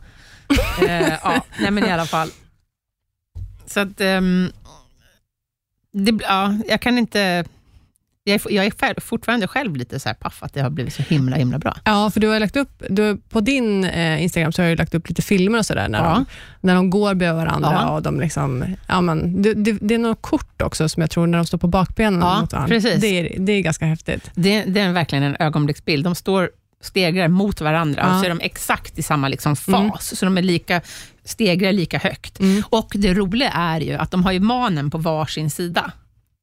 Eh, ja. Nej, men i alla fall. Så att, ehm, det, ja, jag kan inte... Jag är, jag är fortfarande själv lite så paff att det har blivit så himla, himla bra. Ja, för du har lagt upp, du, på din eh, Instagram så har du lagt upp lite filmer och sådär, när, Ja. de, när de går bredvid varandra. Ja. Och de liksom, ja, men, det, det, det är något kort också som jag tror när de står på bakbenen Ja, mot varandra. precis. Det, är, det är ganska häftigt. Det, det är verkligen en ögonblicksbild. De står stegrar mot varandra Ja. och så är de exakt i samma liksom fas, så de är lika, stegrar lika högt. Mm. Och Det roliga är ju att de har ju manen på varsin sida.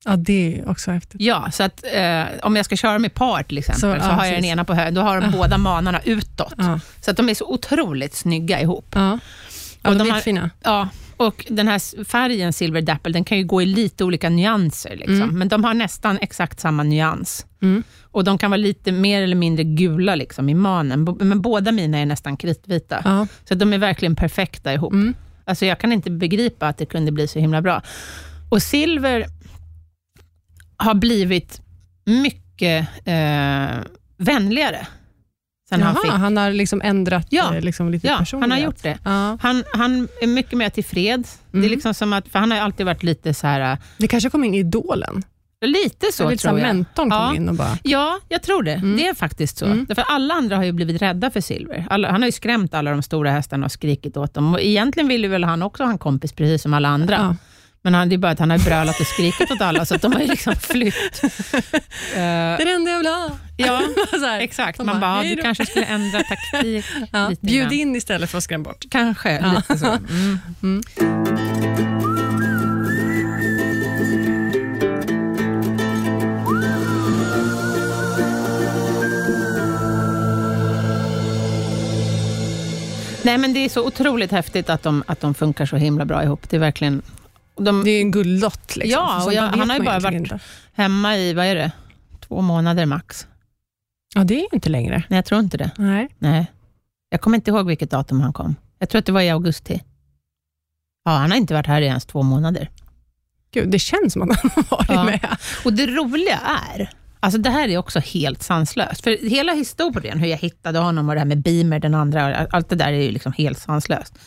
Ja, det är också häftigt. Ja, så att eh, om jag ska köra med par till exempel, så, Så, ja, har jag den precis. ena på höger, då har de båda manarna utåt. Ja, Så att de är så otroligt snygga ihop. ja. ja Och de, de är fina. Ja, och den här färgen Silver Dapple, den kan ju gå i lite olika nyanser, liksom. Mm. men de har nästan exakt samma nyans. Mm. Och De kan vara lite mer eller mindre gula liksom, i manen, men båda mina är nästan kritvita. Ja. Så de är verkligen perfekta ihop. Mm. Alltså jag kan inte begripa att det kunde bli så himla bra. Och Silver har blivit mycket eh, vänligare sen han Jaha, fick... han har liksom ändrat Ja. eh, liksom lite Ja, han personlighet. har gjort det. Ja. Han, han är mycket mer tillfreds. Det är Mm. liksom som att, för han har alltid varit lite så här, äh, Det kanske kom in i Idolen. lite så Så lite tror jag. mentorn kom Ja. in och bara... Ja, jag tror det. Mm. Det är faktiskt så. Mm. Därför alla andra har ju blivit rädda för Silver. Alla, han har ju skrämt alla de stora hästarna och skrikit åt dem. Och egentligen ville väl han också ha en kompis, precis som alla andra. Ja. Men han, det är bara att han har brölat och skrikit åt alla, så de har ju liksom flytt. <laughs> Eh, Det är det enda jag vill ha. ja, <laughs> här. exakt. Man bara, bara, "Hej du då." kanske skulle ändra taktik <laughs> Ja. lite Bjud in istället för att skrämma bort. Kanske, Ja. lite så. Mm. Mm. Nej, men det är så otroligt häftigt att de, att de funkar så himla bra ihop. Det är verkligen... De, Det är en guldlott. Liksom. Ja, och jag- han har ju bara varit- inte. hemma i, vad är det, två månader max. Ja, det är ju inte längre. Nej, jag tror inte det. Nej. Nej. Jag kommer inte ihåg vilket datum han kom. Jag tror att det var i augusti. Ja, han har inte varit här i ens två månader. Gud, det känns som att han har varit Ja. med. Och det roliga är, alltså det här är också helt sanslöst. För hela historien, hur jag hittade honom och det här med Beamer, den andra, allt det där är ju liksom helt sanslöst.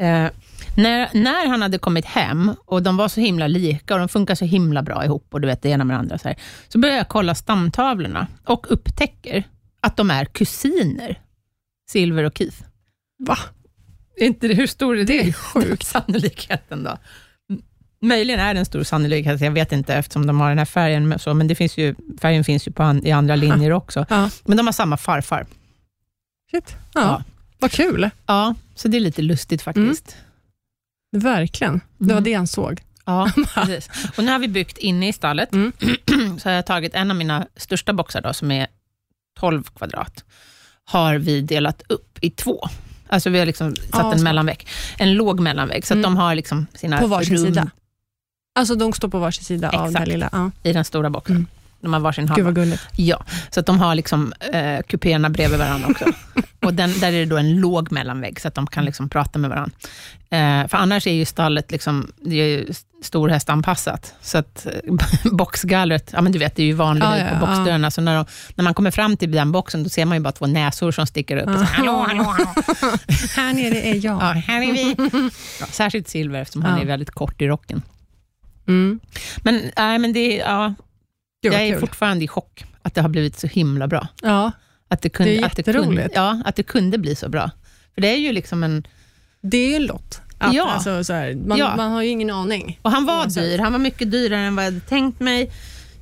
Eh, när, när han hade kommit hem och de var så himla lika och de funkar så himla bra ihop och du vet det ena med det andra, så, här, så började jag kolla stamtavlorna och upptäcker att de är kusiner, Silver och Keith. Va? Är inte det, hur stor är det? Det är sjukt. Sannolikheten då? Möjligen är det en stor sannolikhet, jag vet inte eftersom de har den här färgen, så, men det finns ju, färgen finns ju på an, i andra linjer också. Ja. Men de har samma farfar. Shit. Ja. Ja. Vad kul. Ja, så det är lite lustigt faktiskt. Verkligen. Det var Mm. det han såg. Ja, <laughs> precis. Och nu har vi byggt inne i stallet, Mm. <clears throat> så har jag tagit en av mina största boxar, då, som är 12 kvadrat, har vi delat upp i två. Alltså vi har liksom satt Ja, en mellanvägg, en låg mellanvägg, så att Mm. de har liksom sina På varsin rum sida. Alltså de står på varsin sida av Exakt. den lilla. Ja. i den stora boxen. De har varsin Gud halva. vad gulligt. Ja, så att de har liksom eh, kupéerna bredvid varandra också. <laughs> och den, där är det då en låg mellanvägg, så att de kan liksom prata med varandra. Eh, för annars är ju stallet liksom, det är ju storhästanpassat. Så att eh, <laughs> boxgallret, ja men du vet, det är ju vanligt Ja, ja, på boxdörrarna. Så när, de, när man kommer fram till den boxen, då ser man ju bara två näsor som sticker upp. Och så, hallå, hallå, hallå. <laughs> Här nere är jag. Ja, här är vi. Ja, särskilt Silver, eftersom han är väldigt kort i rocken. Mm. Men, nej, men det, är- ja, Gud, jag är kul. fortfarande i chock att det har blivit så himla bra. Ja, Att det kunde, Det är att det kunde, ja, att det kunde bli så bra. För det är ju liksom en... det är ju en lott. Att, Ja. alltså, så här, man, Ja. man har ju ingen aning. Och han var dyr. Han var mycket dyrare än vad jag hade tänkt mig.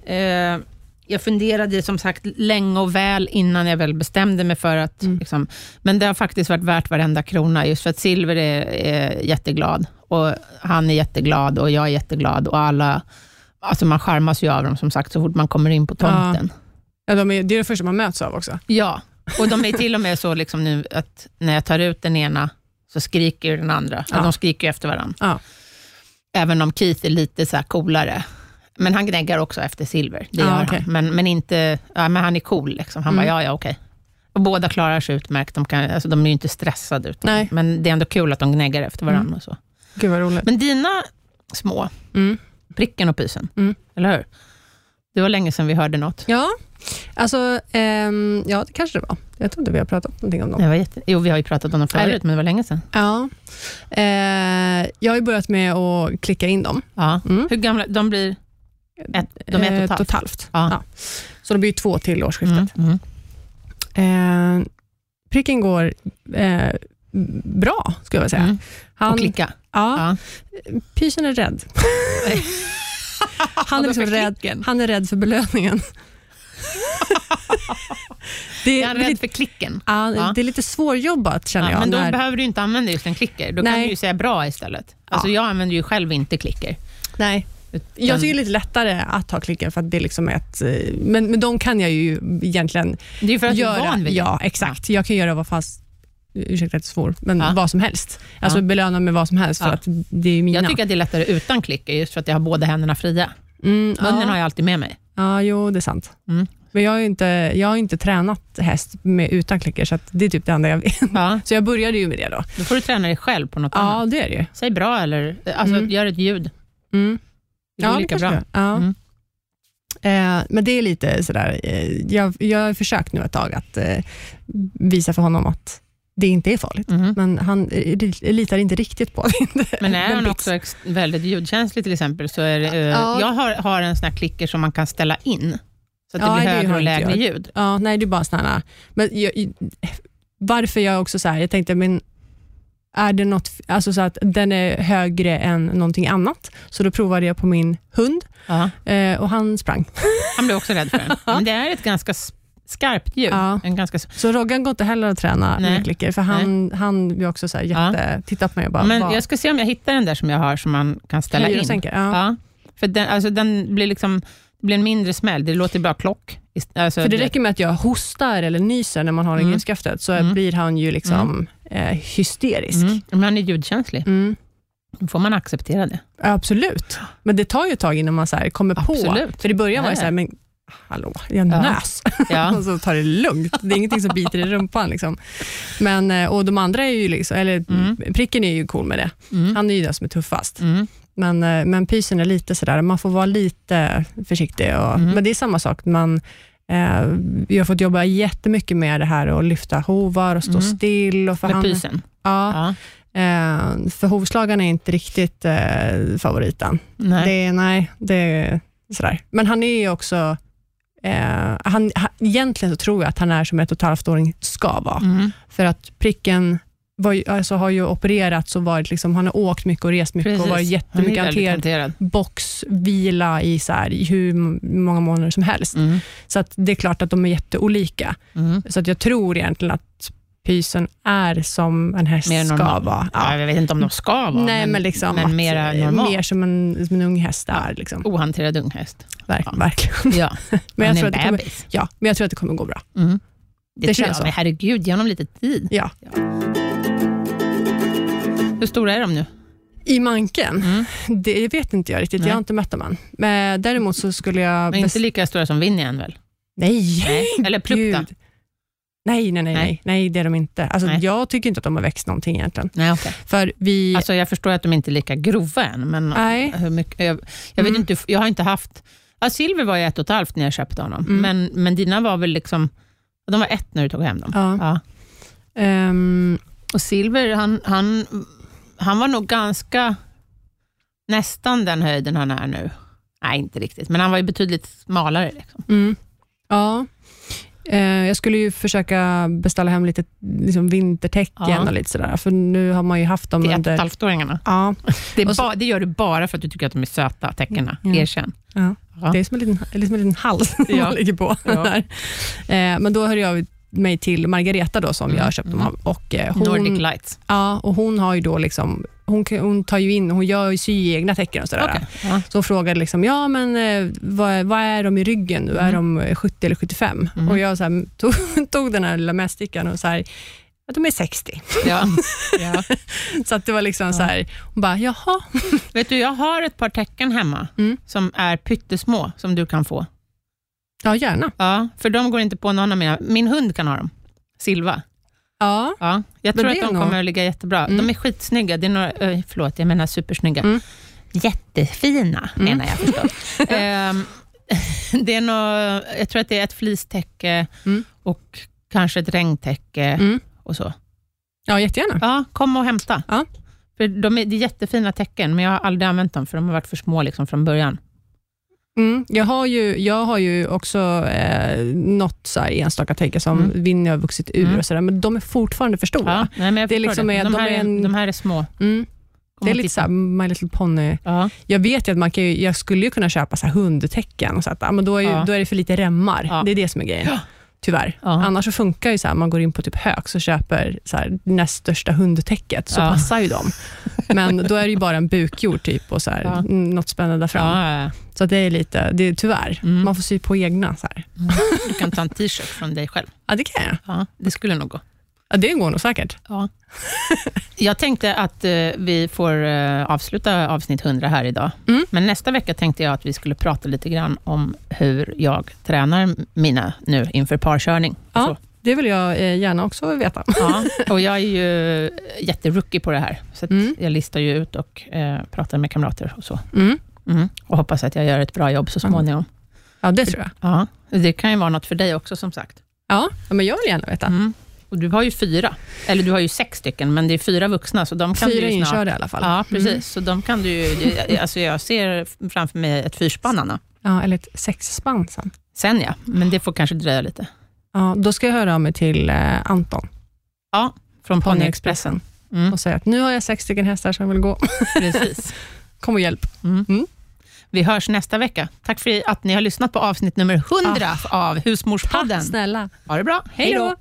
Eh, jag funderade som sagt länge och väl innan jag väl bestämde mig för att... Mm. Liksom, men det har faktiskt varit värt varenda krona, just för att Silver är, är jätteglad. Och han är jätteglad och jag är jätteglad. Och alla... Alltså man charmas ju av dem som sagt, så fort man kommer in på tomten. Ja, de är, det är det första man möts av också. Ja, och de är till och med så liksom nu att när jag tar ut den ena så skriker den andra. Ja. De skriker efter varandra. Ja. Även om Keith är lite så coolare. Men han gnäggar också efter Silver. Det gör okej. han. Men, men, inte, ja, men han är cool. Liksom. Han Mm. bara, ja, ja, okej. Och båda klarar sig utmärkt. De, kan, alltså, de är ju inte stressade. Ut. Nej. Men det är ändå kul att de gnäggar efter varandra. Och så. Gud vad roligt. Men dina små, Mm. Pricken och pysen, Mm. eller hur? Det var länge sedan vi hörde något. Ja, alltså, ehm, ja, det kanske det var. Jag tror inte vi har pratat någonting om dem. Det var jätte... Jo, vi har ju pratat om dem förut, men det var länge sedan. Ja. Eh, jag har ju börjat med att klicka in dem. Ja. Mm. Hur gamla? De blir... Ett, de är ett och ett halvt. halvt. Ja. Ja. Så det blir två till årsskiftet. Mm. Mm. Eh, pricken går eh, bra, skulle jag vilja säga. Mm. Han, Och klicka. Ja, Ja. pysen är rädd. <laughs> Han är, Vadå liksom rädd, han är rädd för belöningen. <laughs> det, Är han är, rädd lite, för klicken? ja, Ja. det är lite svårjobbat känner Ja, jag. men då när, behöver du inte använda just en klicker. Då kan Nej. du ju säga bra istället. Alltså Ja. Jag använder ju själv inte klicker. nej, Utan- jag tycker det är lite lättare att ha klicken för att det liksom är ett... eh, Men, men de kan jag ju egentligen det är för att göra. du är van vid ja, det. exakt. Jag kan göra vad fast ursäkta att jag svor, men Ja. vad som helst. Alltså Ja. belöna med vad som helst för Ja. att det är mina. Jag tycker att det är lättare utan klicker, just för att jag har båda händerna fria. mm, Munnen har jag alltid med mig. ja, jo det är sant. Mm. Men jag har inte, jag har inte tränat häst med, utan klicker, så det är typ det enda jag vet. Ja, <laughs> Så jag började ju med det då. då får du träna dig själv på något annat. Ja, det är det ju. Säg bra eller alltså, Mm. gör ett ljud. Mm. Det går ja, lika kanske bra. det. Ja. Mm. Eh, men det är lite sådär, eh, jag, jag har försökt nu ett tag att eh, visa för honom att det inte är farligt. Mhm. Men han litar inte riktigt på det. Men är han också väldigt ljudkänslig till exempel, så är det, eh, Ja. jag har, har en sån här klicker som man kan ställa in, så att det Ja, blir det högre har och lägre ljud. Ja, nej, det är bara sådana. Men jag, varför jag också så här, jag tänkte, men är det något, alltså så att den är högre än någonting annat? Så då provade jag på min hund Ja. eh, och han sprang. Han blir också rädd för den. <laughs> Men det är ett ganska skarpt ljud. Ja. En ganska, Så Roggan går inte heller att träna Nej. med klicker, för han, han blir också så här jätte, tittar på mig och bara, men vad- jag ska se om jag hittar den där som jag har, som man kan ställa höjer in. sänker. Ja. Ja. För den, alltså den blir liksom, det blir en mindre smäll. Det låter bara klock. Alltså, För det räcker med att jag hostar eller nyser när man har en Mm. mm. skaftet, så Mm. blir han ju liksom eh, hysterisk. Mm. Men han är ljudkänslig. Mm. Då får man acceptera det. Absolut. Men det tar ju ett tag innan man så kommer på. Absolut. För i början var Ja, det så här, ja. men hallå, jag Ja. nös. Ja. och så tar det lugnt. Det är ingenting som biter i rumpan. Liksom. Men, eh, och de andra är ju, liksom, eller Mm. pricken är ju cool med det. Mm. Han är ju den som är tuffast. Mm. Men, eh, men pysen är lite sådär, man får vara lite försiktig. Och, Mm. Men det är samma sak, man, eh, vi har fått jobba jättemycket med det här och lyfta hovar och stå Mm. still. Och för Med han, pysen. Ja, Ja. eh, för hovslagarna är inte riktigt eh, favoriten. Nej. Det nej, det är sådär. Men han är ju också, eh, han, han, egentligen så tror jag att han är som ett och ett halvt åring ska vara. Mm. För att pricken var, alltså, har ju opererats och varit, liksom, han har åkt mycket och rest mycket och varit jättemycket hanterad hanterad. boxvila i, så här, hur många månader som helst. Mm. Så att det är klart att de är jätteolika. Mm. Så att jag tror egentligen att pysen är som en häst Mer ska normal. vara. Ja. jag vet inte om de ska vara, Nej, men, liksom men mera eh, mer som en, som en ung häst är. Liksom. Ohanterad unghäst. Verk, ja. Verkligen. Ja. <laughs> Men jag, tror att det kommer, ja, men jag tror att det kommer gå bra. Mm. Det, Det känns jag. så. Men herregud, ge honom lite tid. Ja. Hur stora är de nu? I manken, Mm. det vet inte jag riktigt. Nej. Jag har inte mött dem än. Men däremot så skulle jag... Men inte lika stora som Winnie än väl? nej, Nej. Eller Plupta? Nej, nej, nej, Nej. nej, det är de inte. Alltså, Nej. Jag tycker inte att de har växt någonting egentligen. Nej, okej. För vi... Alltså, jag förstår att de inte är lika grova än, men Nej. hur mycket, jag, jag vet Mm. inte, jag har inte haft... Ja, Silver var ju ett och ett halvt när jag köpte honom, Mm. men, men dina var väl liksom... De var ett när du tog hem dem? Ja. Ja. ehm, Och Silver, han, han, han var nog ganska... Nästan den höjden han är nu. Nej, inte riktigt, men han var ju betydligt smalare. Liksom. mm, ja. Eh, jag skulle ju försöka beställa hem lite liksom vintertäcken Ja. och lite sådär, för nu har man ju haft dem Till ett under... ett halvt-åringarna. Ja, Det, så- det gör du bara för att du tycker att de är söta, tecknen. Mm. Erkänn. ja. Ja. Det är som en liten, det är som en liten hals Ja. man ligger på. Ja. Där. Eh, men då hörde jag mig till Margareta då, som Mm, jag köpte dem mm. av. Och, eh, hon, Nordic Lights. Ja, och hon har ju då liksom, hon, hon tar ju in, hon gör ju sy egna tecken och sådär. Okej. Ja. Så hon frågade liksom, ja men eh, vad, vad är de i ryggen nu? Är de eh, 70 eller 75? Mm. Och jag så här, <laughs> tog, tog den här lilla mätstickan och så här, ja, de är 60. Ja. <laughs> Ja. Så att det var liksom så här, hon bara, jaha. <laughs> Vet du, jag har ett par tecken hemma Mm. som är pyttesmå, som du kan få. Ja, gärna. Ja, för de går inte på någon av mina. Min hund kan ha dem. Silva. Ja, Ja, jag Men tror att de nog- kommer att ligga jättebra. Mm. De är skitsnygga. Det är några, äh, förlåt, jag menar supersnygga. Mm. Jättefina, Mm. menar jag förstås. <laughs> Ehm, <laughs> det är nog, jag tror att det är ett fleecetäcke Mm. och kanske ett regntäcke Mm. och så. ja jättegärna. Ja, kom och hämta. Ja. För de är, det är jättefina tecken, men jag har aldrig använt dem, för de har varit för små liksom från början. Mm, jag, har ju, jag har ju också eh, något så enstaka tecken som Mm. Winnie har vuxit ur, Mm. och så där, men de är fortfarande för stora. Ja, nej, men jag Det är förstår liksom det. är- de, de här är är, en- de här är små. Mm. Det är lite titta. så här My Little Pony. Ja, Jag vet ju att man kan ju, jag skulle ju kunna köpa så här hundtecken, och så att, men då, är ju, Ja. då är det för lite remmar. Det är det som är grejen. Tyvärr. Annars så funkar ju så här, man går in på typ Högs och köper så här, näst största hundtäcket, så passar ju de. Men då är det ju bara en bukjord typ och så här, Ja. mm, något spännande där fram. ja, ja. Så att det är lite, det är tyvärr, Mm. man får sy på egna. Så här. Du kan ta en t-shirt från dig själv. Ja, det kan jag. Ja, det skulle nog gå. Ja, det går nog säkert. Ja. Jag tänkte att eh, vi får eh, avsluta avsnitt 100 här idag. Mm. Men nästa vecka tänkte jag att vi skulle prata lite grann om hur jag tränar mina nu inför parkörning. Ja. Så. Det vill jag eh, gärna också veta. Ja, <laughs> och jag är ju jätterookie på det här, så Mm. jag listar ju ut och eh, pratar med kamrater och så. Mm. Mm. Och hoppas att jag gör ett bra jobb så småningom. Ja, det tror jag. Ja, det kan ju vara något för dig också som sagt. Ja, men jag vill gärna veta. Mm. Och du har ju fyra, eller du har ju sex stycken, men det är fyra vuxna, så de kan Fyra du ju snart... inkörda i alla fall. Ja, precis. Mm. Så de kan du ju... Alltså jag ser framför mig ett fyrspann, Anna. Ja, eller ett sexspann sen. Sen ja, men det får kanske dröja lite. Ja, då ska jag höra av mig till eh, Anton, Ja, från Ponyexpressen. Mm, och säga att nu har jag sex stycken hästar som vill gå. precis. <laughs> Kom och hjälp. Mm. Mm. Vi hörs nästa vecka. Tack för att ni har lyssnat på avsnitt nummer 100 av Husmorspodden. Tack snälla. Ha det bra. Hej då!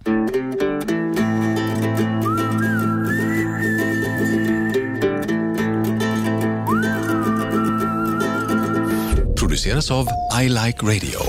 produceras av I Like Radio.